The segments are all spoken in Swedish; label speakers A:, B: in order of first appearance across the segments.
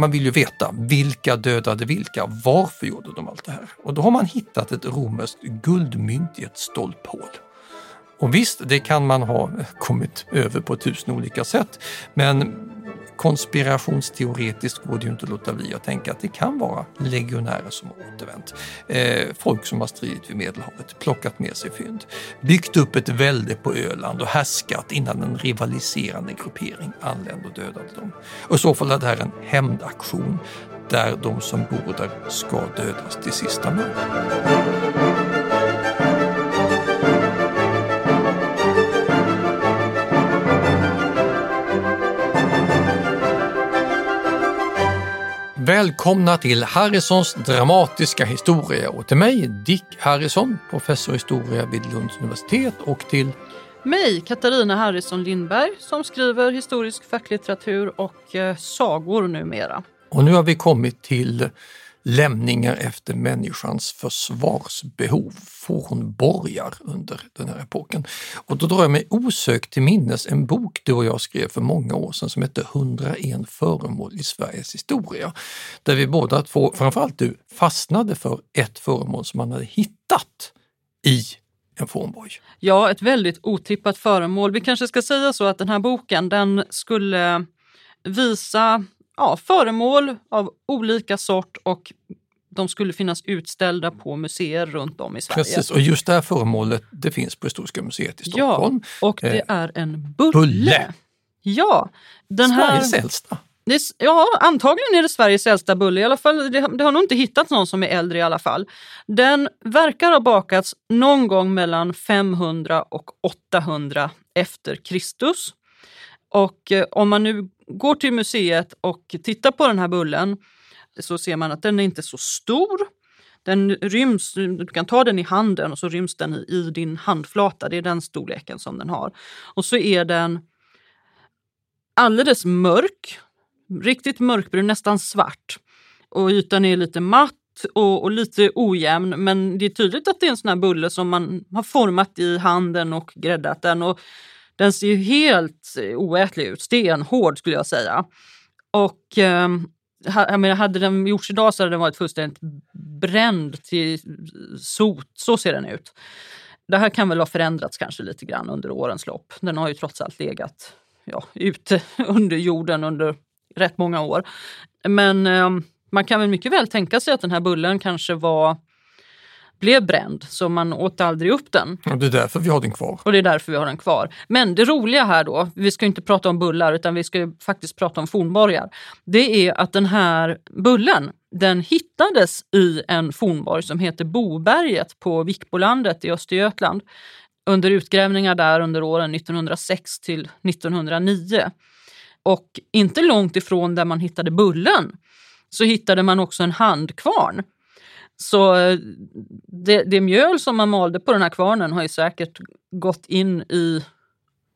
A: Man vill ju veta vilka dödade vilka, varför gjorde de allt det här? Och då har man hittat ett romerskt guldmynt i ett stolphål. Och visst, det kan man ha kommit över på tusen olika sätt, men konspirationsteoretiskt går det ju inte att låta bli att tänka att det kan vara legionärer som har återvänt. Eh, folk som har stridit vid Medelhavet, plockat med sig fynd, byggt upp ett välde på Öland och härskat innan en rivaliserande gruppering anlände och dödade dem. Och i så fall är det här en hämndaktion där de som bor där ska dödas till sista man. Välkomna till Harrisons dramatiska historia och till mig Dick Harrison, professor i historia vid Lunds universitet och till
B: mig, Katarina Harrison Lindberg, som skriver historisk facklitteratur och eh, sagor numera.
A: Och nu har vi kommit till lämningar efter människans försvarsbehov, fornborgar under den här epoken. Och då drar jag mig osökt till minnes en bok du och jag skrev för många år sedan som hette 101 föremål i Sveriges historia. Där vi båda två, framförallt du, fastnade för ett föremål som man hade hittat i en fornborg.
B: Ja, ett väldigt otippat föremål. Vi kanske ska säga så att den här boken den skulle visa ja, föremål av olika sort och de skulle finnas utställda på museer runt om i Sverige.
A: Precis, och just det här föremålet det finns på Historiska museet i Stockholm.
B: Ja, och det eh, är en bulle.
A: bulle.
B: Ja,
A: den Sveriges här, äldsta.
B: Det, ja, antagligen är det Sveriges äldsta bulle. I alla fall, det, det, har nog inte hittats någon som är äldre i alla fall. Den verkar ha bakats någon gång mellan 500 och 800 efter Kristus. Och eh, om man nu går till museet och tittar på den här bullen så ser man att den är inte så stor. Den ryms, du kan ta den i handen och så ryms den i, i din handflata. Det är den storleken som den har. Och så är den alldeles mörk, riktigt mörkbrun, nästan svart. Och ytan är lite matt och, och, lite ojämn men det är tydligt att det är en sån här bulle som man har format i handen och gräddat den. Och den ser ju helt eh, oätlig ut, stenhård skulle jag säga. Och eh, jag menar, hade den gjorts idag så hade den varit fullständigt bränd till sot. Så ser den ut. Det här kan väl ha förändrats kanske lite grann under årens lopp. Den har ju trots allt legat ja, ute under jorden under rätt många år. Men eh, man kan väl mycket väl tänka sig att den här bullen kanske var blev bränd så man åt aldrig upp den.
A: Och det är därför vi har den kvar.
B: Och det är därför vi har den kvar. Men det roliga här då, vi ska inte prata om bullar utan vi ska faktiskt prata om fornborgar. Det är att den här bullen, den hittades i en fornborg som heter Boberget på Vikbolandet i Östergötland under utgrävningar där under åren 1906 till 1909. Och inte långt ifrån där man hittade bullen så hittade man också en handkvarn så eh, det, det, mjöl som man malde på den här kvarnen har ju säkert gått in i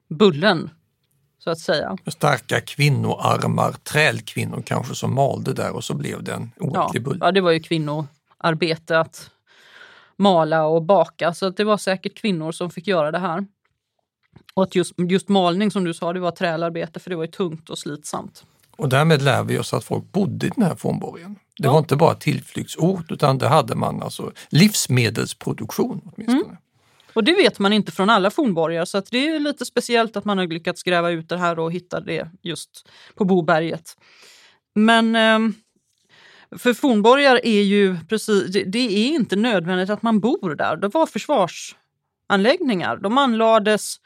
B: bullen, så att säga.
A: Starka kvinnoarmar, trälkvinnor kanske som malde där och så blev det en oätlig
B: ja,
A: bulle.
B: Ja, det var ju kvinnoarbete att mala och baka, så det var säkert kvinnor som fick göra det här. Och att just, just malning som du sa, det var trälarbete för det var ju tungt och slitsamt.
A: Och därmed lär vi oss att folk bodde i den här fornborgen. Det ja. var inte bara tillflyktsort utan det hade man alltså livsmedelsproduktion åtminstone. Mm.
B: Och det vet man inte från alla fornborgar så att det är lite speciellt att man har lyckats gräva ut det här och hitta det just på Boberget. Men ehm, för fornborgar är ju precis, det är inte nödvändigt att man bor där. Det var försvarsanläggningar. De anlades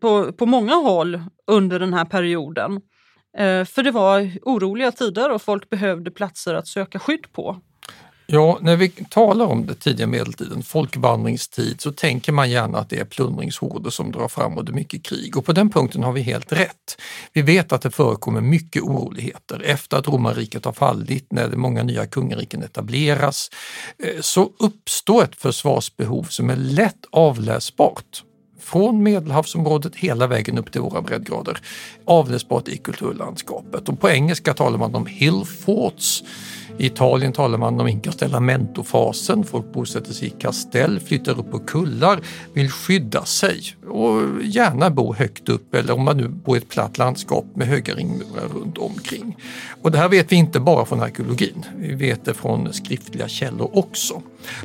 B: på, på många håll under den här perioden. Eh, för det var oroliga tider och folk behövde platser att söka skydd på.
A: Ja, när vi talar om det tidiga medeltiden, folkvandringstid, så tänker man gärna att det är plundringshorder som drar fram och det är mycket krig. Och på den punkten har vi helt rätt. Vi vet att det förekommer mycket oroligheter. Efter att romarriket har fallit, när det många nya kungariken etableras, eh, så uppstår ett försvarsbehov som är lätt avläsbart från Medelhavsområdet hela vägen upp till våra breddgrader. Avläsbart i kulturlandskapet. Och på engelska talar man om hill forts i Italien talar man om inkastellamentofasen. Folk bosätter sig i kastell, flyttar upp på kullar, vill skydda sig och gärna bo högt upp eller om man nu bor i ett platt landskap med höga ringmurar runt omkring. Och det här vet vi inte bara från arkeologin, vi vet det från skriftliga källor också.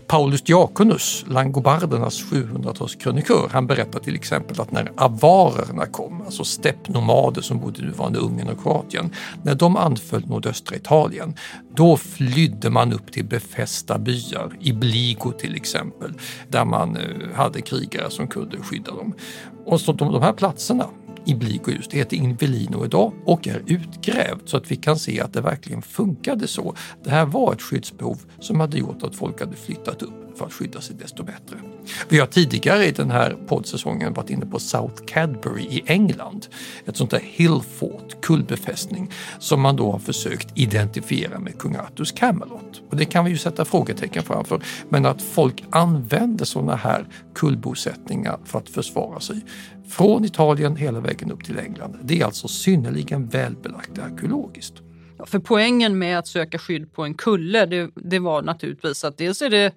A: Paulus Diakonus, langobardernas 700-talskrönikör, han berättar till exempel att när avarerna kom, alltså steppnomader som bodde i nuvarande Ungern och Kroatien, när de anföll nordöstra Italien, då flydde man upp till befästa byar, i Bligo till exempel, där man eh, hade krigare som kunde skydda dem. Och så de, de här platserna i Bligo just heter Invelino idag och är utgrävt så att vi kan se att det verkligen funkade så. Det här var ett skyddsbehov som hade gjort att folk hade flyttat upp för att skydda sig desto bättre. Vi har tidigare i den här poddsäsongen varit inne på South Cadbury i England. Ett sånt där hillfort, kullbefästning, som man då har försökt identifiera med kung Arthurs Camelot. Och det kan vi ju sätta frågetecken framför. Men att folk använder sådana här kullbosättningar för att försvara sig från Italien hela vägen upp till England. Det är alltså synnerligen välbelagt arkeologiskt.
B: För poängen med att söka skydd på en kulle, det, det var naturligtvis att dels är det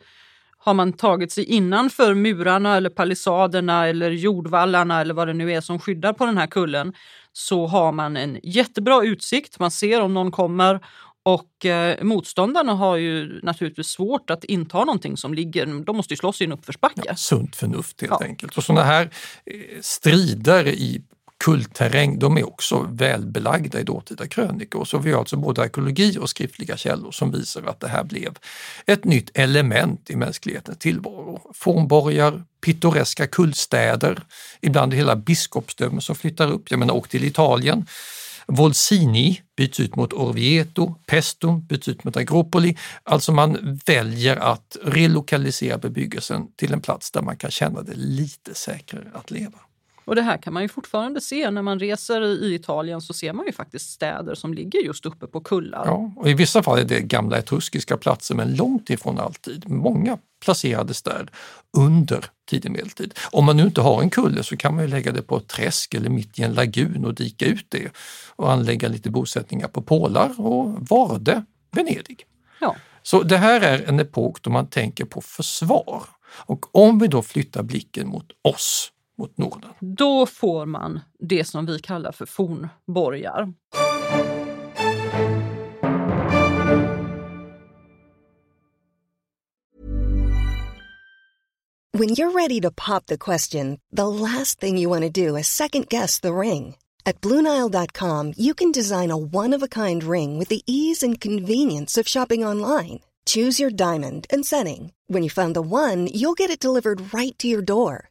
B: har man tagit sig innanför murarna eller palissaderna eller jordvallarna eller vad det nu är som skyddar på den här kullen så har man en jättebra utsikt. Man ser om någon kommer och eh, motståndarna har ju naturligtvis svårt att inta någonting som ligger, de måste ju slåss i en uppförsbacke.
A: Ja, sunt förnuft helt ja. enkelt. Och sådana här eh, strider i kultterräng, de är också välbelagda i dåtida krönikor. Så vi har alltså både arkeologi och skriftliga källor som visar att det här blev ett nytt element i mänsklighetens tillvaro. Fornborgar, pittoreska kullstäder, ibland hela biskopsdömen som flyttar upp. Jag menar, åk till Italien. Volsini byts ut mot Orvieto, Pestum byts ut mot Agropoli. Alltså man väljer att relokalisera bebyggelsen till en plats där man kan känna det lite säkrare att leva.
B: Och det här kan man ju fortfarande se när man reser i Italien så ser man ju faktiskt städer som ligger just uppe på kullar.
A: Ja, och i vissa fall är det gamla etruskiska platser men långt ifrån alltid. Många placerades där under tidig medeltid. Om man nu inte har en kulle så kan man ju lägga det på ett träsk eller mitt i en lagun och dika ut det och anlägga lite bosättningar på pålar och Varde, Venedig.
B: Ja.
A: Så det här är en epok då man tänker på försvar. Och om vi då flyttar blicken mot oss mot Norden.
B: Då får man det som vi kallar för fornborgar.
C: When you're ready to pop the question, the last thing you want to do is second guess the ring. At BlueNile.com you can design a one-of-a-kind ring with the ease and convenience of shopping online. Choose your diamond and setting. When you find the one, you'll get it delivered right to your door.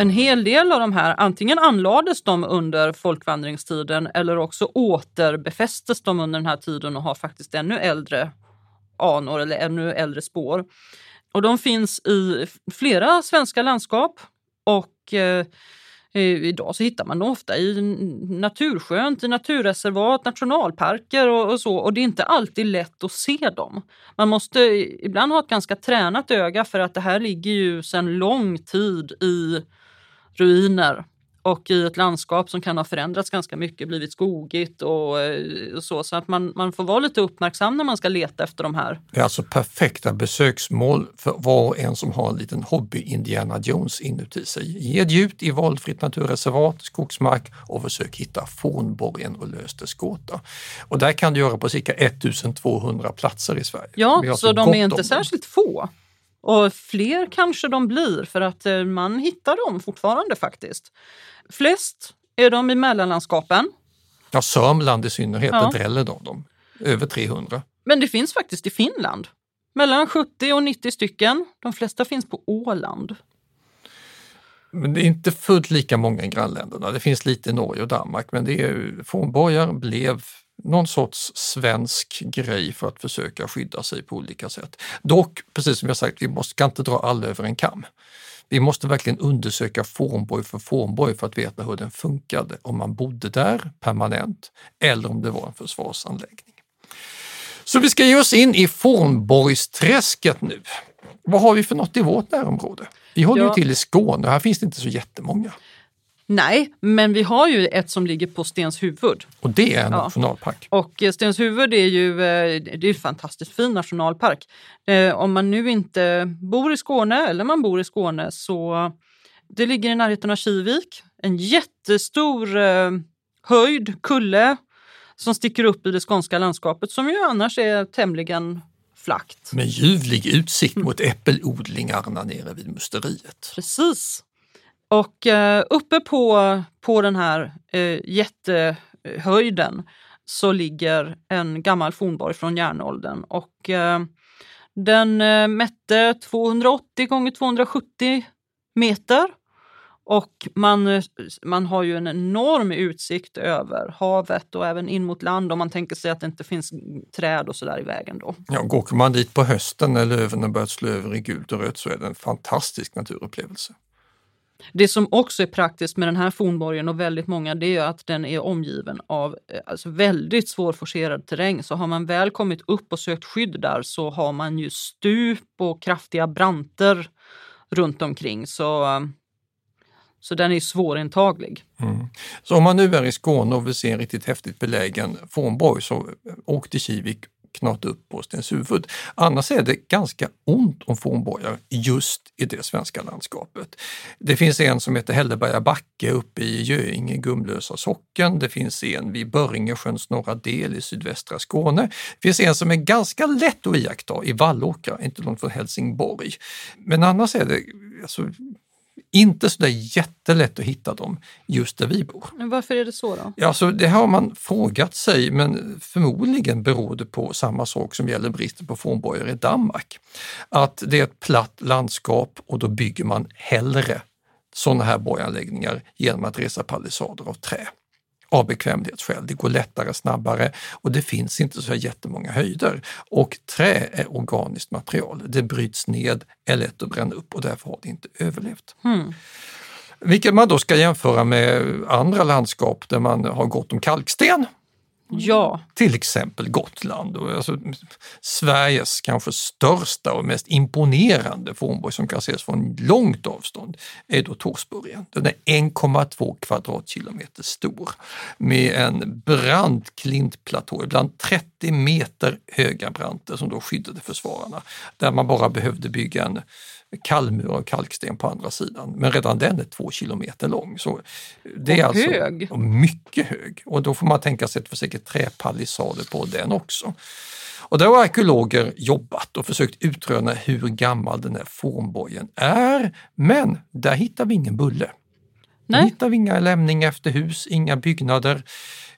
B: En hel del av de här, antingen anlades de under folkvandringstiden eller också återbefästes de under den här tiden och har faktiskt ännu äldre anor eller ännu äldre spår. Och de finns i flera svenska landskap och eh, Idag så hittar man dem ofta i naturskönt, i naturreservat, nationalparker och, och, så. Och det är inte alltid lätt att se dem. Man måste ibland ha ett ganska tränat öga för att det här ligger ju sedan lång tid i ruiner och i ett landskap som kan ha förändrats ganska mycket, blivit skogigt och, eh, så. Så att man, man får vara lite uppmärksam när man ska leta efter de här.
A: Det är alltså perfekta besöksmål för var och en som har en liten hobby Indiana Jones inuti sig. Ge dig ut i valfritt naturreservat, skogsmark och försök hitta fornborgen och lös dess gåta. Och där kan du göra på cirka 1200 platser i Sverige.
B: Ja, så de är inte särskilt få. Och fler kanske de blir för att eh, man hittar dem fortfarande faktiskt. Flest är de i mellanlandskapen.
A: Ja, Sörmland i synnerhet, ja. dräller av dem. Över 300.
B: Men det finns faktiskt i Finland. Mellan 70 och 90 stycken. De flesta finns på Åland.
A: Men det är inte fullt lika många i grannländerna. Det finns lite i Norge och Danmark, men det är, fornborgar blev någon sorts svensk grej för att försöka skydda sig på olika sätt. Dock, precis som jag sagt, vi måste, kan inte dra alla över en kam. Vi måste verkligen undersöka fornborg för fornborg för att veta hur den funkade, om man bodde där permanent eller om det var en försvarsanläggning. Så vi ska ge oss in i fornborgsträsket nu. Vad har vi för något i vårt närområde? Vi håller ja. ju till i Skåne, här finns det inte så jättemånga.
B: Nej, men vi har ju ett som ligger på Stenshuvud.
A: Och det är en ja. nationalpark?
B: Och eh, Stenshuvud är ju eh, det är en fantastiskt fin nationalpark. Eh, om man nu inte bor i Skåne eller man bor i Skåne så det ligger i närheten av Kivik. En jättestor höjd, kulle, som sticker upp i det skånska landskapet som ju annars är tämligen flackt.
A: Med ljuvlig utsikt mot äppelodlingarna nere vid musteriet.
B: Precis. Och eh, uppe på, på den här eh, jättehöjden så ligger en gammal fornborg från järnåldern och eh, den eh, mätte 280 gånger 270 meter och man, eh, man har ju en enorm utsikt över havet och även in mot land om man tänker sig att det inte finns träd och sådär i vägen då.
A: Ja, går man dit på hösten när löven har börjat slå över i gult och rött så är det en fantastisk naturupplevelse.
B: Det som också är praktiskt med den här fornborgen och väldigt många det är att den är omgiven av eh, alltså väldigt svårforcerad terräng. Så har man väl kommit upp och sökt skydd där så har man ju stup och kraftiga branter runt omkring. Så, eh, så den är svårintaglig.
A: Mm. Så om man nu är i Skåne och vill se en riktigt häftigt belägen fornborg så åk till Kivik knata upp på Stenshuvud. Annars är det ganska ont om fornborgar just i det svenska landskapet. Det finns en som heter Hälleberga backe uppe i Göinge, Gumlösa socken. Det finns en vid Börringesjöns norra del i sydvästra Skåne. Det finns en som är ganska lätt att iaktta i Vallåkra, inte långt från Helsingborg. Men annars är det alltså, inte så där jättelätt att hitta dem just där vi bor.
B: Men varför är det så då?
A: Ja, så det har man frågat sig, men förmodligen beror det på samma sak som gäller bristen på fornborgar i Danmark. Att det är ett platt landskap och då bygger man hellre sådana här borganläggningar genom att resa palissader av trä av bekvämlighetsskäl. Det går lättare, snabbare och det finns inte så jättemånga höjder. Och trä är organiskt material. Det bryts ned, är lätt att bränna upp och därför har det inte överlevt. Mm. Vilket man då ska jämföra med andra landskap där man har gott om kalksten
B: Ja.
A: Till exempel Gotland, och alltså, Sveriges kanske största och mest imponerande fornborg som kan ses från långt avstånd är då Torsburgen. Den är 1,2 kvadratkilometer stor med en brant klintplatå, ibland 30 meter höga branter som då skyddade försvararna, där man bara behövde bygga en kallmur och kalksten på andra sidan. Men redan den är två kilometer lång. Så det är
B: och alltså hög!
A: Mycket hög. Och då får man tänka sig att det säkert träpalissader på den också. Och där har arkeologer jobbat och försökt utröna hur gammal den här fornborgen är. Men där hittar vi ingen bulle. Nej. Där hittar vi inga lämningar efter hus, inga byggnader.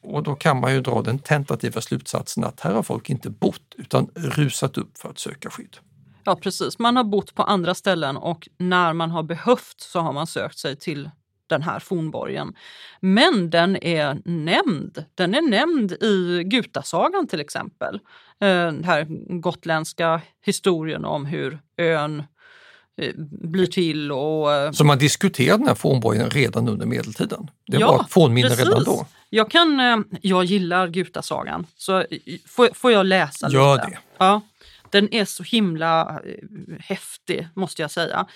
A: Och då kan man ju dra den tentativa slutsatsen att här har folk inte bott utan rusat upp för att söka skydd.
B: Ja, precis. Man har bott på andra ställen och när man har behövt så har man sökt sig till den här fornborgen. Men den är nämnd. Den är nämnd i Gutasagan till exempel. Eh, den här gotländska historien om hur ön eh, blir till. Och, eh,
A: Så man diskuterade den här fornborgen redan under medeltiden? Det
B: Ja,
A: var ett fornminne
B: precis.
A: redan då?
B: Jag, kan, jag gillar Gutasagan, så får, får jag läsa
A: Gör
B: lite?
A: det.
B: Ja. Den är så himla eh, häftig, måste jag säga.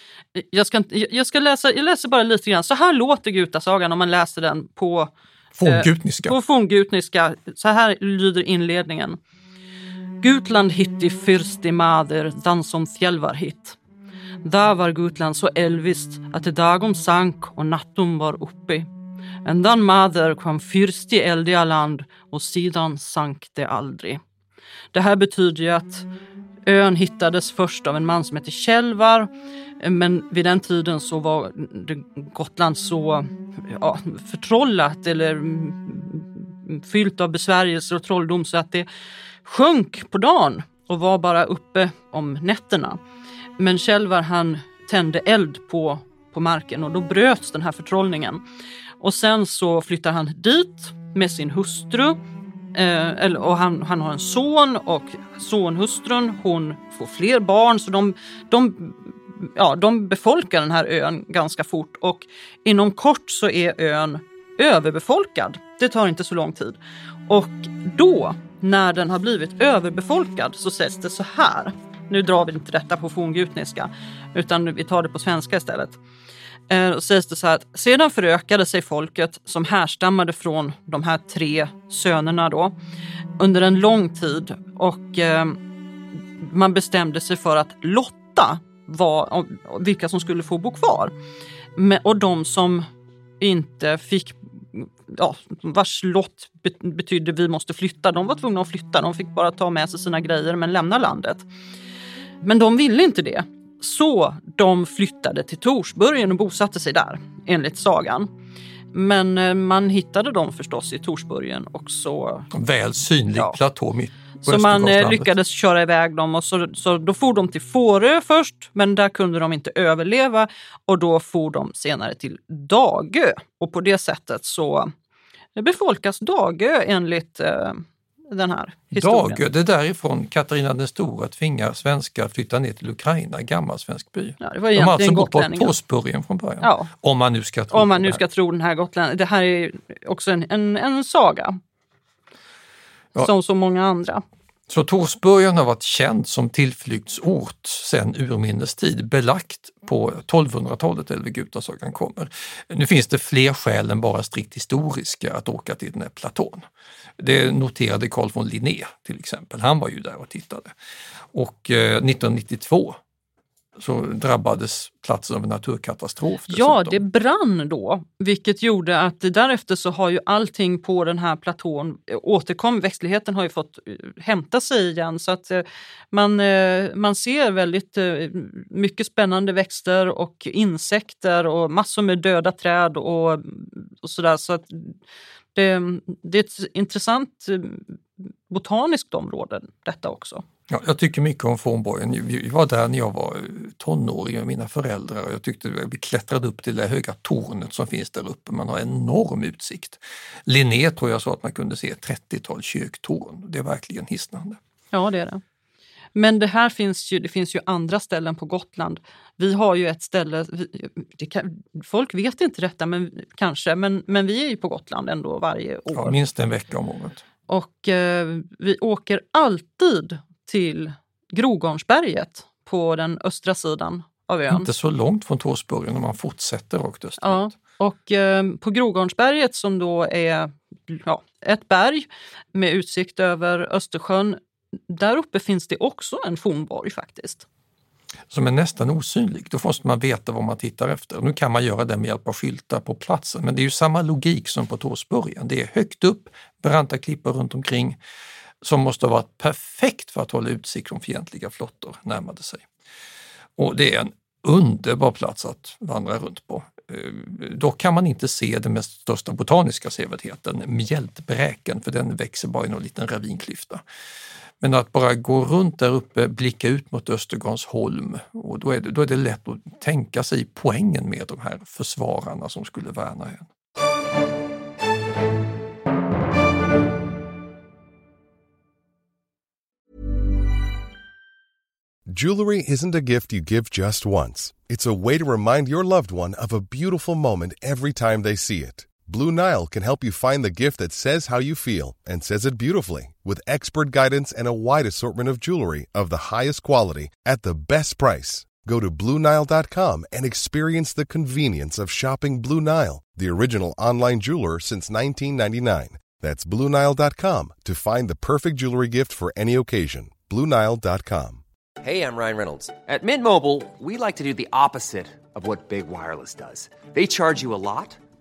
B: Jag, ska, jag- ska läsa, jag läser bara lite grann. Så här låter Gutasagan om man läser den på
A: Forngutniska?
B: på forngutniska, så här lyder inledningen. Gutland hitti fyrsti mader dan som fjälvar hit. Där var Gutland så elvist att det dagom sank och nattum var uppe. En dan mader kom fyrsti eldiga land och sidan sank det aldrig. Det här betyder ju att ön hittades först av en man som hette Kjellvar. Men vid den tiden så var Gotland så ja, förtrollat eller fyllt av besvärjelser och trolldom så att det sjönk på dagen och var bara uppe om nätterna. Men Kjellvar han tände eld på, på marken och då bröts den här förtrollningen. Och sen så flyttar han dit med sin hustru Eh, eller, och han, han har en son och sonhustrun hon får fler barn så de, de, ja, de befolkar den här ön ganska fort och inom kort så är ön överbefolkad. Det tar inte så lång tid. Och då, när den har blivit överbefolkad, så sägs det så här. Nu drar vi inte detta på forngutniska, utan vi tar det på svenska istället. Eh, sägs det så här att sedan förökade sig folket som härstammade från de här tre sönerna då under en lång tid och eh, man bestämde sig för att lotta var, vilka som skulle få bo kvar. Men, och de som inte fick, ja, vars lott betydde vi måste flytta, de var tvungna att flytta. De fick bara ta med sig sina grejer men lämna landet. Men de ville inte det. Så de flyttade till Torsburgen och bosatte sig där, enligt sagan. Men eh, man hittade dem förstås i Torsburgen och så,
A: Väl synlig
B: Ja.
A: platå mitt på
B: så man eh, lyckades köra iväg dem och så, så då for de till Fårö först, men där kunde de inte överleva och då for de senare till Dagö. Och på det sättet så befolkas Dagö enligt eh, den här historien.
A: Dagö, det är därifrån Katarina den stora tvingar svenskar att flytta ner till Ukraina, gammal svensk by.
B: Ja, det var
A: De har alltså gått på. Torsburgen från början.
B: Ja.
A: Om man nu ska tro
B: Om man nu ska tro den här gotlänningen. Det här är också en, en, en saga.
A: Ja.
B: Som så många andra.
A: Så Torsburgen har varit känd som tillflyktsort sedan urminnes tid, belagt på 1200-talet eller Gutasagan kommer. Nu finns det fler skäl än bara strikt historiska att åka till den här platån. Det noterade Carl von Linné till exempel, han var ju där och tittade. Och eh, 1992 så drabbades platsen av en naturkatastrof.
B: Ja,
A: dessutom.
B: det brann då, vilket gjorde att därefter så har ju allting på den här platån eh, återkom. Växtligheten har ju fått eh, hämta sig igen så att eh, man, man ser väldigt mycket spännande växter och insekter och massor med döda träd och, och sådär. Så att det, det är ett intressant eh, botaniskt område detta också.
A: Ja, jag tycker mycket om fornborgen. Vi var där när jag var tonåring med mina föräldrar och jag tyckte vi klättrade upp till det höga tornet som finns där uppe. Man har enorm utsikt. Linné tror jag sa att man kunde se ett 30-tal kyrktorn. Det är verkligen hisnande.
B: Ja, det är det. Men det här finns ju, det finns ju andra ställen på Gotland. Vi har ju ett ställe, vi- kan, folk vet inte detta men, kanske, men, men vi är ju på Gotland ändå varje år.
A: Ja, minst en vecka om året.
B: Och eh, vi åker alltid till Grogårnsberget på den östra sidan av ön.
A: Inte så långt från Torsburgen om man fortsätter rakt
B: Ja,
A: österut.
B: och eh, på Grogårnsberget som då är ja, ett berg med utsikt över Östersjön. Där uppe finns det också en fornborg faktiskt.
A: Som är nästan osynlig. Då måste man veta vad man tittar efter. Nu kan man göra det med hjälp av skyltar på platsen men det är ju samma logik som på Torsburgen. Det är högt upp, branta klippor runt omkring som måste ha varit perfekt för att hålla utsikt från fientliga flottor närmade sig. Och det är en underbar plats att vandra runt på. Eh, dock kan man inte se den mest största botaniska sevärdheten, mjältbräken, för den växer bara i någon liten ravinklyfta. Men att bara gå runt där uppe, blicka ut mot Östergarnsholm och då är, det, då är det lätt att tänka sig poängen med de här försvararna som skulle värna ön.
D: Jewelry isn't a gift you give just once. It's a way to remind your loved one of a beautiful moment every time they see it. Blue Nile can help you find the gift that says how you feel and says it beautifully with expert guidance and a wide assortment of jewelry of the highest quality at the best price. Go to BlueNile.com and experience the convenience of shopping Blue Nile, the original online jeweler since 1999. That's BlueNile.com to find the perfect jewelry gift for any occasion. BlueNile.com.
E: Hey, I'm Ryan Reynolds. At Mint Mobile, we like to do the opposite of what Big Wireless does. They charge you a lot,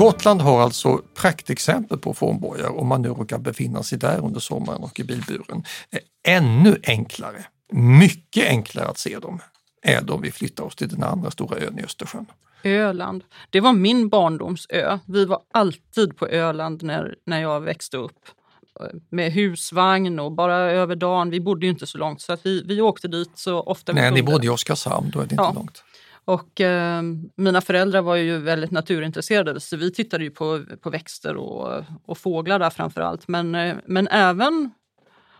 A: Gotland har alltså praktexempel på fornborgar om man nu råkar befinna sig där under sommaren och i bilburen. Ännu enklare, mycket enklare att se dem är de vi flyttar oss till den andra stora ön i Östersjön.
B: Öland. Det var min barndomsö. Vi var alltid på Öland när, när jag växte upp. Med husvagn och bara över dagen. Vi bodde ju inte så långt så att vi, vi åkte dit så ofta
A: vi
B: Nej,
A: ni bodde i Oskarshamn, då är det inte
B: Ja.
A: långt.
B: Och eh, mina föräldrar var ju väldigt naturintresserade så vi tittade ju på, på växter och, och fåglar där framför allt. Men, eh, men även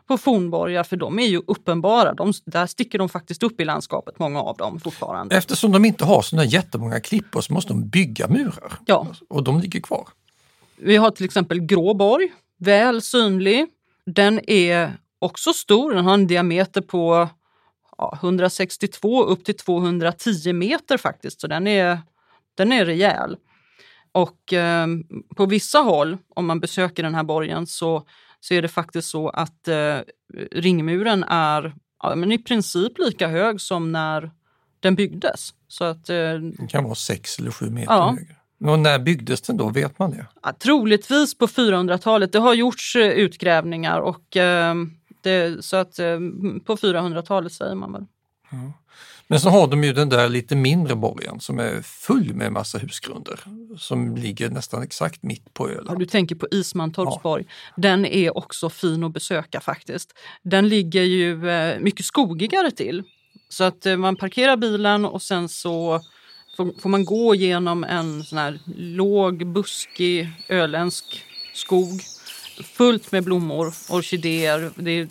B: på fornborgar för de är ju uppenbara. De, där sticker de faktiskt upp i landskapet, många av dem fortfarande.
A: Eftersom de inte har sådana jättemånga klippor så måste de bygga murar.
B: Ja.
A: Och de ligger kvar.
B: Vi har till exempel Gråborg, väl synlig. Den är också stor, den har en diameter på ja, 162 upp till 210 meter faktiskt, så den är, den är rejäl. Och eh, på vissa håll, om man besöker den här borgen, så, så är det faktiskt så att eh, ringmuren är ja, men i princip lika hög som när den byggdes. Så att, eh,
A: Den kan vara sex eller sju meter
B: Ja.
A: högre. Och när byggdes den då? Vet man det?
B: Ja, troligtvis på 400-talet. Det har gjorts eh, utgrävningar och eh, det, så att eh, på 400-talet säger man väl.
A: Men så har de ju den där lite mindre borgen som är full med massa husgrunder som ligger nästan exakt mitt på
B: Ja,
A: Öland.
B: du tänker på Ismantorpsborg. Den är också fin att besöka faktiskt. Den ligger ju eh, mycket skogigare till. Så att eh, man parkerar bilen och sen så får, får man gå genom en sån här låg, buskig, öländsk skog. Fullt med blommor, orkidéer. Det är,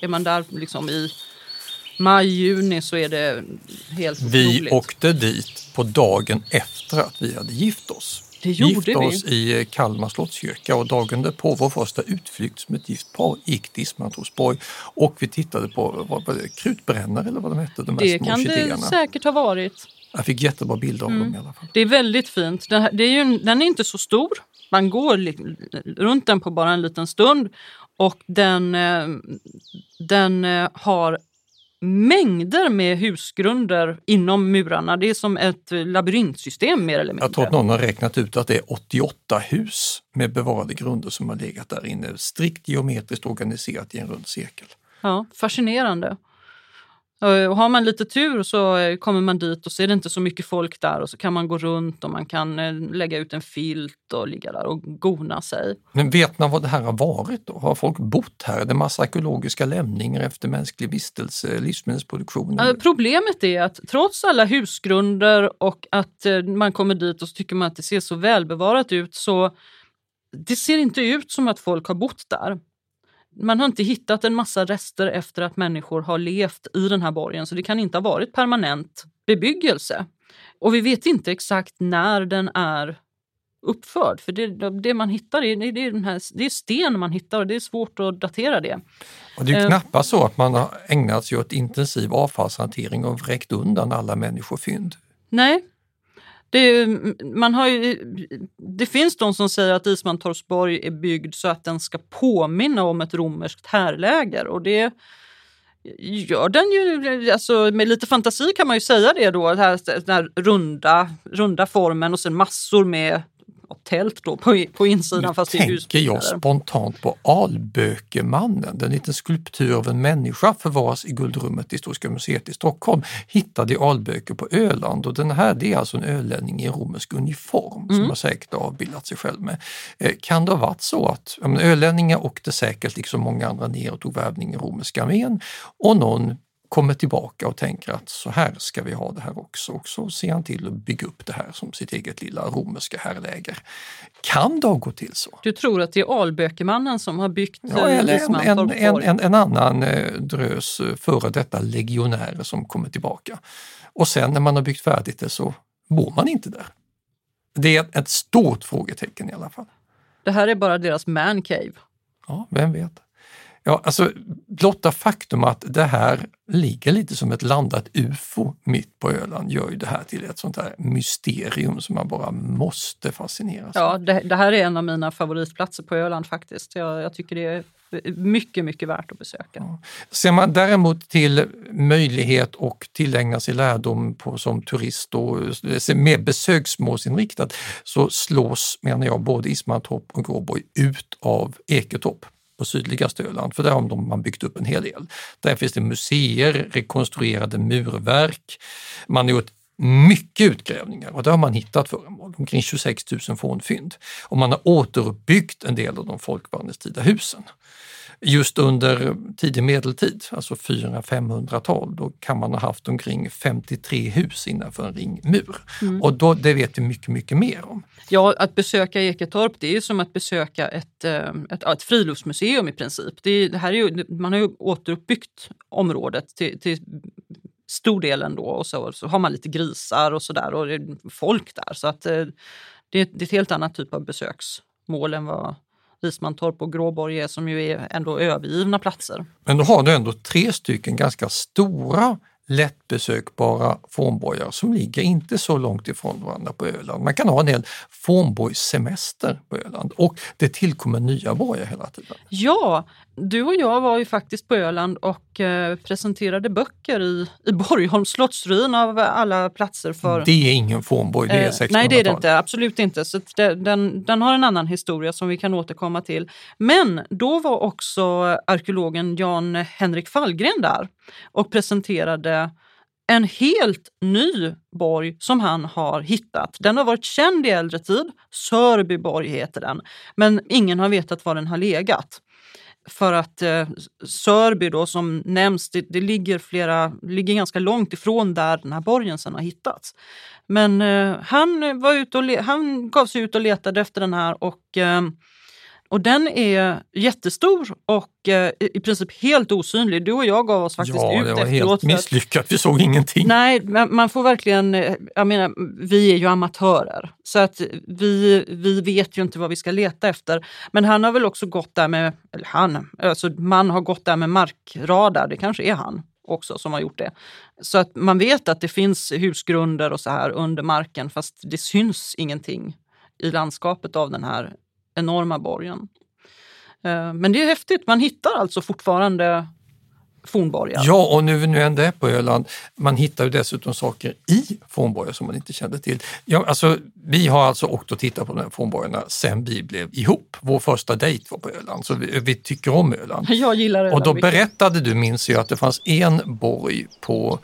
B: är man där liksom i maj, juni så är det helt
A: Vi
B: otroligt.
A: åkte dit på dagen efter att vi hade gift oss.
B: Det gjorde
A: Gifte
B: vi.
A: oss i eh, Kalmar slottskyrka och dagen därpå, vår första utflykt som ett gift par, gick till Ismantorpsborg och vi tittade på vad var det, krutbrännare eller vad de hette, de här
B: Det
A: små
B: kan det
A: orkidéerna.
B: säkert ha varit.
A: Jag fick jättebra bilder av
B: Mm.
A: dem i alla fall.
B: Det är väldigt fint. Den, här, det är ju, en- den är inte så stor. Man går runt den på bara en liten stund och den, eh, den eh, har mängder med husgrunder inom murarna. Det är som ett labyrintsystem mer eller mindre.
A: Jag tror att någon har räknat ut att det är 88 hus med bevarade grunder som har legat där inne, strikt geometriskt organiserat i en rund cirkel.
B: Ja, fascinerande. Eh, Och har man lite tur så eh, kommer man dit och så är det inte så mycket folk där och så kan man gå runt och man kan eh, lägga ut en filt och ligga där och gona sig.
A: Men vet man vad det här har varit då? Har folk bott här? Är det massa arkeologiska lämningar efter mänsklig vistelse, livsmedelsproduktion?
B: Problemet är att trots alla husgrunder och att man kommer dit och så tycker man att det ser så välbevarat ut så det ser inte ut som att folk har bott där. Man har inte hittat en massa rester efter att människor har levt i den här borgen så det kan inte ha varit permanent bebyggelse. Och vi vet inte exakt när den är uppförd. För det, det man hittar är, det, är den här, det är sten man hittar och det är svårt att datera det.
A: Och det är
B: Eh.
A: knappast så att man har ägnat sig åt intensiv avfallshantering och vräkt undan alla människofynd.
B: Nej. Det, man har ju, det finns de som säger att Ismantorpsborg är byggd så att den ska påminna om ett romerskt härläger. Och det gör den ju, alltså med lite fantasi kan man ju säga det då, den här, den här runda, runda formen och sen massor med tält då på, på insidan fast det är
A: tänker jag spontant på Albökemannen, den liten skulptur av en människa förvaras i Guldrummet i Historiska museet i Stockholm, hittad i Alböke på Öland och den här det är alltså en ölänning i romersk uniform som
B: Mm.
A: har säkert avbildat sig själv med. Eh, Kan det ha varit så att ja, ölänningar åkte säkert liksom många andra ner och tog värvning i romerska armén och någon kommer tillbaka och tänker att så här ska vi ha det här också. Och så ser han till att bygga upp det här som sitt eget lilla romerska härläger. Kan det ha gått till så?
B: Du tror att det är Albökemannen som har byggt
A: Ja,
B: eh,
A: eller en, en, en, en, en annan eh, drös eh, före detta legionärer som kommer tillbaka. Och sen när man har byggt färdigt det så bor man inte där. Det är ett, ett stort frågetecken i alla fall.
B: Det här är bara deras man cave.
A: Ja, vem vet? Ja, alltså blotta faktum att det här ligger lite som ett landat ufo mitt på Öland gör ju det här till ett sånt här mysterium som man bara måste fascineras av.
B: Ja, det, det här är en av mina favoritplatser på Öland faktiskt. Jag, jag tycker det är mycket, mycket värt att besöka.
A: Ser man däremot till möjlighet och tillägna sig lärdom på, som turist och mer besöksmålsinriktat så slås, menar jag, både Ismantorp och Gråborg ut av Eketorp på sydligaste Öland, för där har man byggt upp en hel del. Där finns det museer, rekonstruerade murverk, man har gjort mycket utgrävningar och där har man hittat föremål, omkring 26 000 fornfynd. Och man har återuppbyggt en del av de folkvandringstida husen. Just under tidig medeltid, alltså 400-500-tal, då kan man ha haft omkring 53 hus innanför en ringmur.
B: Mm.
A: Och då, det vet vi mycket, mycket mer om.
B: Ja, att besöka Eketorp det är som att besöka ett, eh, ett, ett friluftsmuseum i princip. Det, är, det här är ju, man har ju återuppbyggt området till, till stor del ändå och så, så har man lite grisar och sådär och det är folk där. Så att eh, det, det är ett helt annat typ av besöksmål än vad Rismantorp och Gråborg är som ju är ändå övergivna platser.
A: Men då har du ändå tre stycken ganska stora lättbesökbara fornborgar som ligger inte så långt ifrån varandra på Öland. Man kan ha en hel fornborgssemester på Öland och det tillkommer nya borgar hela tiden.
B: Ja, du och jag var ju faktiskt på Öland och eh, presenterade böcker i, i Borgholms slottsruin av alla platser för
A: Det är ingen fornborg, det är
B: Eh,
A: 1600-tal.
B: Nej, det är det inte. Absolut inte. Så det, den, den har en annan historia som vi kan återkomma till. Men då var också arkeologen Jan Henrik Fallgren där och presenterade en helt ny borg som han har hittat. Den har varit känd i äldre tid. Sörbyborg heter den. Men ingen har vetat var den har legat. För att eh, Sörby då som nämns, det, det ligger, flera, ligger ganska långt ifrån där den här borgen sen har hittats. Men eh, han, var ute och le- han gav sig ut och letade efter den här och, eh, och den är jättestor och eh, i princip helt osynlig. Du och jag gav oss faktiskt
A: ja,
B: ut
A: det var
B: efteråt.
A: helt misslyckat. Vi såg ingenting.
B: Nej, men man får verkligen, eh, jag menar, vi är ju amatörer så att vi, vi vet ju inte vad vi ska leta efter. Men han har väl också gått där med, eller han, alltså man har gått där med markradar, det kanske är han också som har gjort det. Så att man vet att det finns husgrunder och så här under marken fast det syns ingenting i landskapet av den här enorma borgen. Eh, Men det är häftigt, man hittar alltså fortfarande fornborgar.
A: Ja, och nu nu ändå är på Öland, man hittar ju dessutom saker i fornborgar som man inte kände till. Ja, alltså, vi har alltså åkt och tittat på de här fornborgarna sen vi blev ihop. Vår första dejt var på Öland, så vi, vi tycker om Öland.
B: Jag gillar
A: Och då
B: Öland
A: berättade du, minns jag, att det fanns en borg på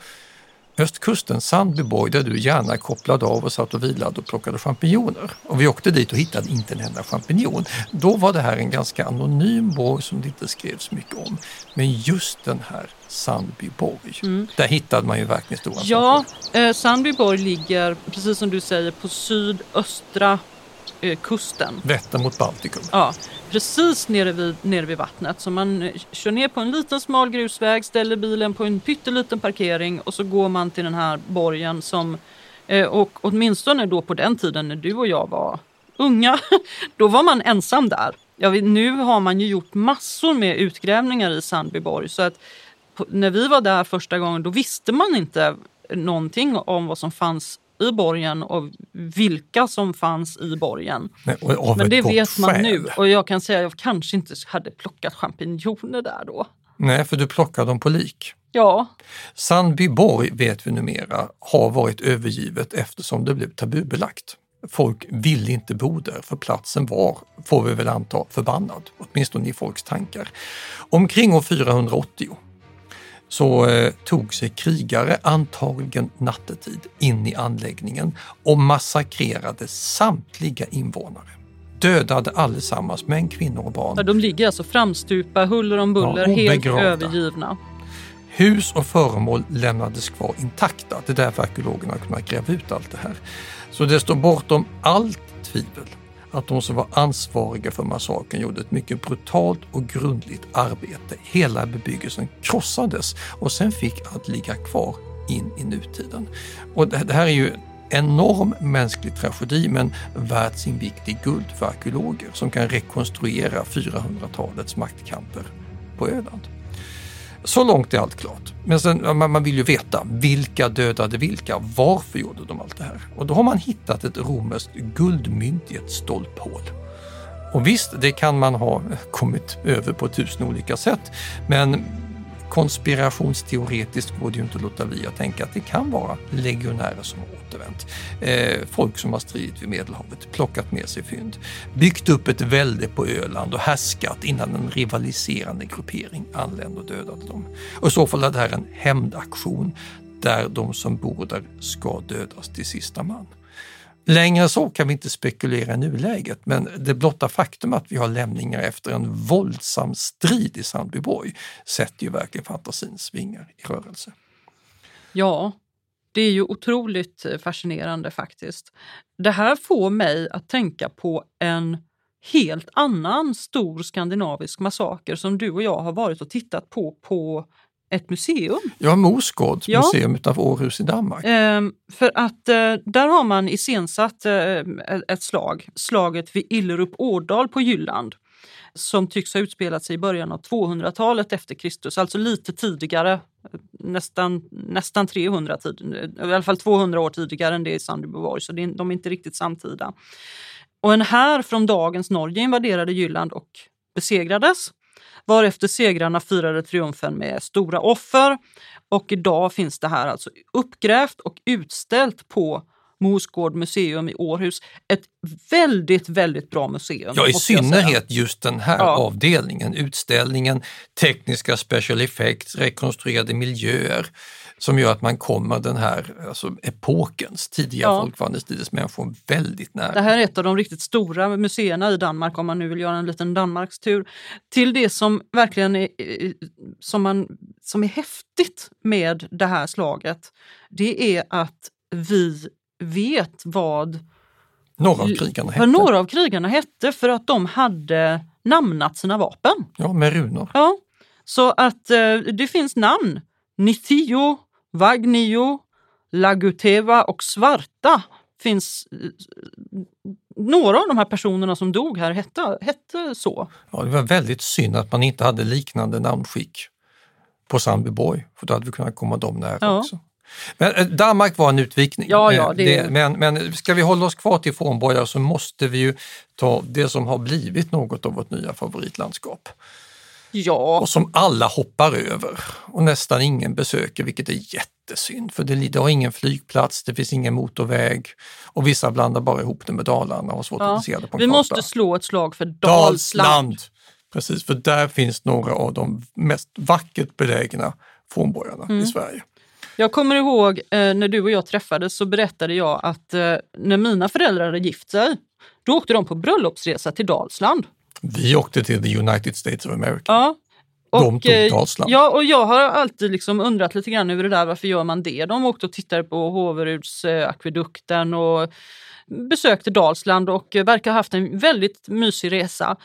A: östkusten, Sandbyborg, där du gärna kopplade av och satt och vilade och plockade champinjoner. Och vi åkte dit och hittade inte en enda champinjon. Då var det här en ganska anonym borg som det inte skrevs mycket om. Men just den här Sandbyborg, där hittade man ju verkligen stora
B: Ja, eh, Sandbyborg ligger, precis som du säger, på sydöstra kusten.
A: Vättern mot Baltikum.
B: Ja, precis nere vid, nere vid vattnet. Så man eh, kör ner på en liten smal grusväg, ställer bilen på en pytteliten parkering och så går man till den här borgen som eh, och åtminstone då på den tiden när du och jag var unga, då var man ensam där. Ja, nu har man ju gjort massor med utgrävningar i Sandbyborg så att när vi var där första gången då visste man inte någonting om vad som fanns i borgen och vilka som fanns i borgen.
A: Nej,
B: Men det vet man nu och jag kan säga att jag kanske inte hade plockat champinjoner där då.
A: Nej, för du plockar dem på lik.
B: Ja,
A: Sandbyborg vet vi numera har varit övergivet eftersom det blev tabubelagt. Folk ville inte bo där för platsen var, får vi väl anta, förbannad, åtminstone i folks tankar. Omkring år 480 så eh, tog sig krigare, antagligen nattetid, in i anläggningen och massakrerade samtliga invånare. Dödade allesammans, män, kvinnor och barn.
B: Ja, de ligger alltså framstupa, huller om buller,
A: Ja,
B: helt övergivna.
A: Hus och föremål lämnades kvar intakta. Det är därför arkeologerna har kunnat gräva ut allt det här. Så det står bortom allt tvivel att de som var ansvariga för massakern gjorde ett mycket brutalt och grundligt arbete. Hela bebyggelsen krossades och sen fick allt ligga kvar in i nutiden. Och det här är ju enorm mänsklig tragedi men värt sin vikt i guld för arkeologer som kan rekonstruera 400-talets maktkamper på Öland. Så långt är allt klart. Men sen, man man vill ju veta vilka dödade vilka, varför gjorde de allt det här? Och då har man hittat ett romerskt guldmynt i ett stolphål. Och visst, det kan man ha kommit över på tusen olika sätt, men konspirationsteoretiskt går det ju inte att låta bli att tänka att det kan vara legionärer som har återvänt. Eh, folk som har stridit vid Medelhavet, plockat med sig fynd, byggt upp ett välde på Öland och härskat innan en rivaliserande gruppering anlände och dödade dem. Och i så fall är det här en hämndaktion där de som bor där ska dödas till sista man. Längre så kan vi inte spekulera i nuläget, men det blotta faktum att vi har lämningar efter en våldsam strid i Sandbyborg sätter ju verkligen fantasins vingar i rörelse.
B: Ja, det är ju otroligt fascinerande faktiskt. Det här får mig att tänka på en helt annan stor skandinavisk massaker som du och jag har varit och tittat på på ett museum.
A: Ja, Mosgårds
B: Ja.
A: museum utanför Århus i Danmark.
B: Ehm, för att eh, där har man iscensatt eh, ett slag, slaget vid Illerup-Årdal på Jylland som tycks ha utspelat sig i början av 200-talet efter Kristus, alltså lite tidigare, eh, nästan, nästan 300, tid, i alla fall 200 år tidigare än det i Sandbyborg, så det är, de är inte riktigt samtida. Och en här från dagens Norge invaderade Jylland och besegrades varefter segrarna firade triumfen med stora offer. Och idag finns det här alltså uppgrävt och utställt på Mosgård museum i Århus. Ett väldigt, väldigt bra museum.
A: Ja, i synnerhet just den här
B: Ja.
A: avdelningen, utställningen, tekniska special effects, rekonstruerade miljöer som gör att man kommer den här alltså, epokens, tidiga
B: Ja.
A: folkvandringstidens människor väldigt nära.
B: Det här är ett av de riktigt stora museerna i Danmark om man nu vill göra en liten Danmarkstur. Till det som verkligen är, som man, som är häftigt med det här slaget, det är att vi vet vad
A: Några av krigarna hette.
B: några av krigarna hette för att de hade namnat sina vapen.
A: Ja, med runor.
B: Ja, så att eh, det finns namn. Nithio, Vagnio, Laguteva och Svarta finns några av de här personerna som dog här hette, hette så.
A: Ja, det var väldigt synd att man inte hade liknande namnskick på Sandbyborg, för då hade vi kunnat komma dem nära
B: Ja.
A: också. Men eh, Danmark var en utvikning.
B: Ja, ja,
A: Eh,
B: det-
A: men, men ska vi hålla oss kvar till fornborgar så måste vi ju ta det som har blivit något av vårt nya favoritlandskap
B: Ja,
A: och som alla hoppar över och nästan ingen besöker, vilket är jättesynd för det, har ingen flygplats, det finns ingen motorväg och vissa blandar bara ihop det med Dalarna och har svårt
B: ja.
A: att se det på en
B: vi
A: karta.
B: måste slå ett slag för Dalsland.
A: Dalsland! Precis, för där finns några av de mest vackert belägna fornborgarna
B: Mm.
A: i Sverige.
B: Jag kommer ihåg eh, när du och jag träffades så berättade jag att eh, när mina föräldrar hade gift sig, då åkte de på bröllopsresa till Dalsland.
A: Vi åkte till the United States of America.
B: Ja,
A: De tog
B: eh,
A: Dalsland.
B: Ja, och jag har alltid liksom undrat lite grann över det där. Varför gör man det? De åkte och tittade på Håverudsakvedukten och besökte Dalsland och verkar ha haft en väldigt mysig resa.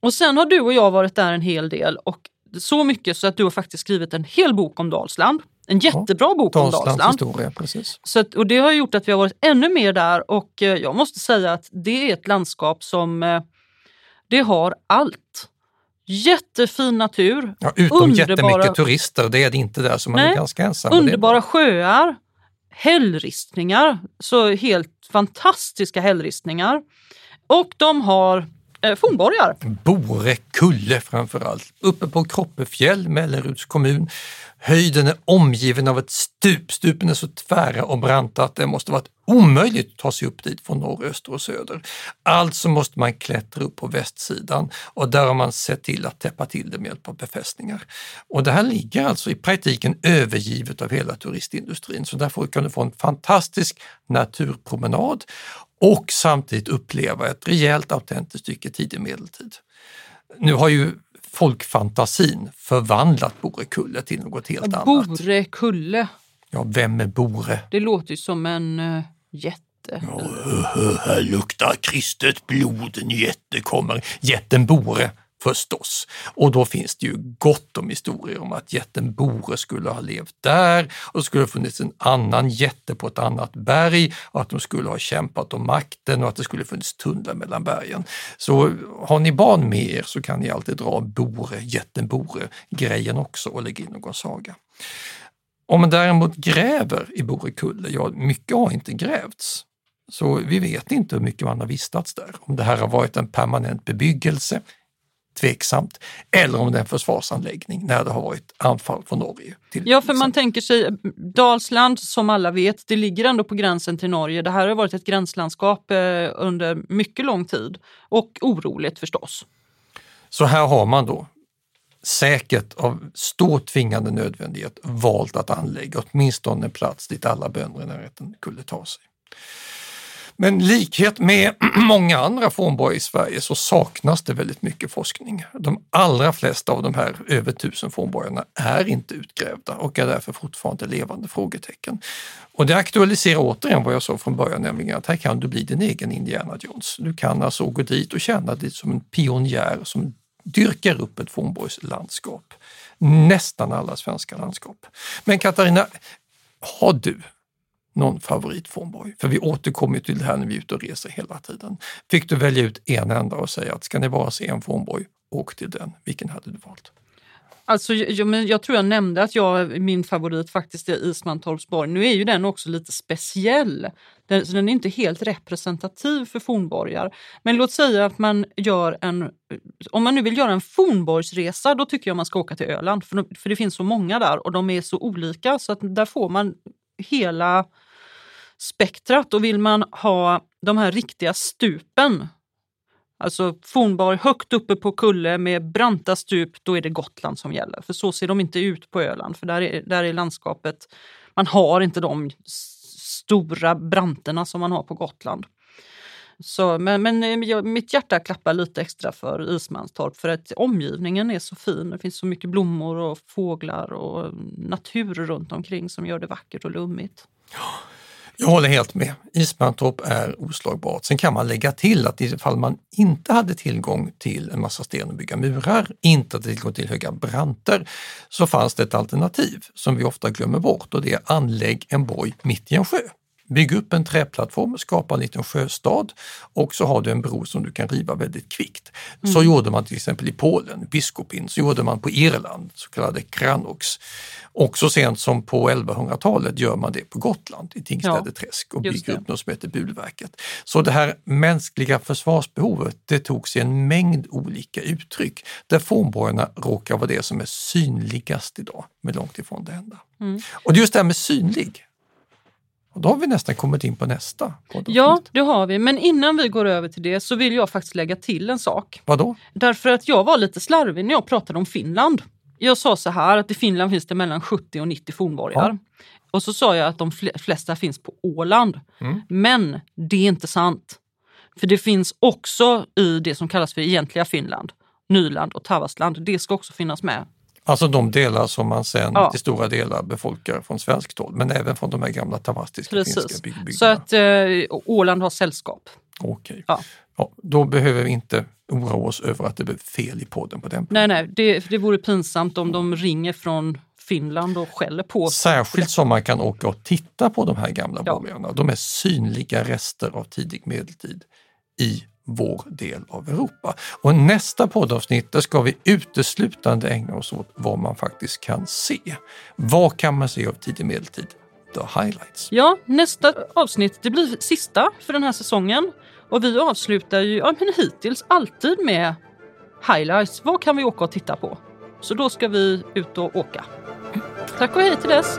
B: Och sen har du och jag varit där en hel del och så mycket så att du har faktiskt skrivit en hel bok om Dalsland. En jättebra bok om
A: Dalslands
B: Dalsland.
A: historia, precis.
B: Så att, och det har gjort att vi har varit ännu mer där och eh, jag måste säga att det är ett landskap som eh, det har allt. Jättefin natur.
A: Ja, utom
B: underbara-
A: jättemycket turister, det är det inte där, så man är
B: Nej,
A: ganska ensam. är
B: Underbara sjöar, hällristningar, så helt fantastiska hällristningar. Och de har eh, fornborgar.
A: Borekulle framförallt. Uppe på Kroppefjäll, Melleruds kommun. Höjden är omgiven av ett stup. Stupen är så tvära och branta att det måste varit omöjligt att ta sig upp dit från norr, öster och söder. Alltså måste man klättra upp på västsidan och där har man sett till att täppa till det med hjälp av befästningar. Och det här ligger alltså i praktiken övergivet av hela turistindustrin så därför kan du få en fantastisk naturpromenad och samtidigt uppleva ett rejält autentiskt stycke tidig medeltid. Nu har ju folkfantasin förvandlat Borekulle till något helt annat.
B: Bore kulle.
A: Ja, vem är Bore?
B: Det låter ju som en uh, jätte.
A: Här luktar kristet blod, en jätte kommer. Jätten Bore förstås. Och då finns det ju gott om historier om att jätten Bore skulle ha levt där och skulle ha funnits en annan jätte på ett annat berg och att de skulle ha kämpat om makten och att det skulle funnits tunnlar mellan bergen. Så har ni barn med er så kan ni alltid dra Bore, jätten Bore-grejen också och lägga in någon saga. Om man däremot gräver i Borekulle, ja mycket har inte grävts. Så vi vet inte hur mycket man har vistats där. Om det här har varit en permanent bebyggelse, tveksamt, eller om det är en försvarsanläggning när det har varit anfall från Norge.
B: Ja, för man tänker sig Dalsland som alla vet, det ligger ändå på gränsen till Norge. Det här har varit ett gränslandskap eh, under mycket lång tid och oroligt förstås.
A: Så här har man då säkert av stor tvingande nödvändighet valt att anlägga åtminstone en plats dit alla bönder i närheten kunde ta sig. Men likhet med många andra fornborgar i Sverige så saknas det väldigt mycket forskning. De allra flesta av de här över tusen fornborgarna är inte utgrävda och är därför fortfarande levande frågetecken. Och det aktualiserar återigen vad jag sa från början, nämligen att här kan du bli din egen Indiana Jones. Du kan alltså gå dit och känna dig som en pionjär som dyrkar upp ett fornborgslandskap. Nästan alla svenska landskap. Men Katarina, har du någon favoritfornborg? För vi återkommer till det här när vi är ute och reser hela tiden. Fick du välja ut en enda och säga att ska ni bara se en fornborg, åk till den. Vilken hade du valt?
B: Alltså, jag, men jag tror jag nämnde att jag, min favorit faktiskt är Ismantorpsborg. Nu är ju den också lite speciell. Den, så den är inte helt representativ för fornborgar. Men låt säga att man gör en... Om man nu vill göra en fornborgsresa, då tycker jag man ska åka till Öland. För, för det finns så många där och de är så olika så att där får man hela spektrat. Och vill man ha de här riktiga stupen Alltså fornborg högt uppe på kulle med branta stup, då är det Gotland som gäller. För så ser de inte ut på Öland, för där är, där är landskapet, man har inte de stora branterna som man har på Gotland. Så, men men eh, jag, mitt hjärta klappar lite extra för Ismanstorp för att omgivningen är så fin. Det finns så mycket blommor och fåglar och natur runt omkring som gör det vackert och lummigt.
A: Jag håller helt med. Ismantorp är oslagbart. Sen kan man lägga till att ifall man inte hade tillgång till en massa sten och bygga murar, inte hade tillgång till höga branter, så fanns det ett alternativ som vi ofta glömmer bort och det är anlägg en borg mitt i en sjö. Bygg upp en träplattform, skapa en liten sjöstad och så har du en bro som du kan riva väldigt kvickt. Så gjorde man till exempel i Polen, Biskopin, så gjorde man på Irland, så kallade Kranox. Och så sent som på 1100-talet gör man det på Gotland, i Tingstäde träsk och bygger upp något som heter Bulverket. Så det här mänskliga försvarsbehovet, det tog sig en mängd olika uttryck där fornborgarna råkar vara det som är synligast idag, men långt ifrån det enda.
B: Mm.
A: Och just det här med synlig. Och då har vi nästan kommit in på nästa poddavsnitt.
B: Ja, det har vi. Men innan vi går över till det så vill jag faktiskt lägga till en sak.
A: Vadå?
B: Därför att jag var lite slarvig när jag pratade om Finland. Jag sa så här att i Finland finns det mellan 70 och 90 fornborgar. Och så sa jag att de fle- flesta finns på Åland.
A: Mm.
B: Men det är inte sant. För det finns också i det som kallas för egentliga Finland, Nyland och Tavastland. Det ska också finnas med.
A: Alltså de delar som man sen
B: Ja.
A: till stora delar befolkar från svenskt håll, men även från de här gamla tavastiska finska
B: Precis.
A: by- byggnaderna.
B: Så att eh, Åland har sällskap.
A: Okej.
B: Ja.
A: Ja, då behöver vi inte oroa oss över att det blir fel i podden på den punkten.
B: Nej, nej, det, det vore pinsamt om de ringer från Finland och skäller på oss.
A: Särskilt som man kan åka och titta på de här gamla
B: Ja.
A: borgarna. De är synliga rester av tidig medeltid i vår del av Europa. Och nästa poddavsnitt där ska vi uteslutande ägna oss åt vad man faktiskt kan se. Vad kan man se av tidig medeltid? The highlights.
B: Ja, nästa avsnitt det blir sista för den här säsongen. Och vi avslutar ju ja, men hittills alltid med highlights. Vad kan vi åka och titta på? Så då ska vi ut och åka. Tack och hej till dess!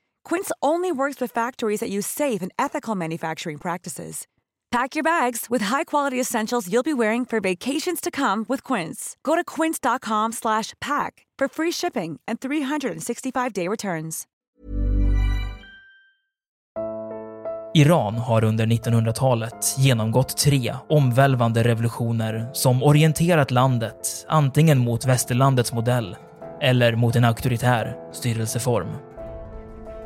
F: Quince only works with factories that use safe and ethical manufacturing practices. Pack your bags with high-quality essentials you'll be wearing for vacations to come with Quince. Go to quince.com pack for free shipping and 365-day returns.
G: Iran har under 1900-talet genomgått tre omvälvande revolutioner som orienterat landet antingen mot västerlandets modell eller mot en auktoritär styrelseform.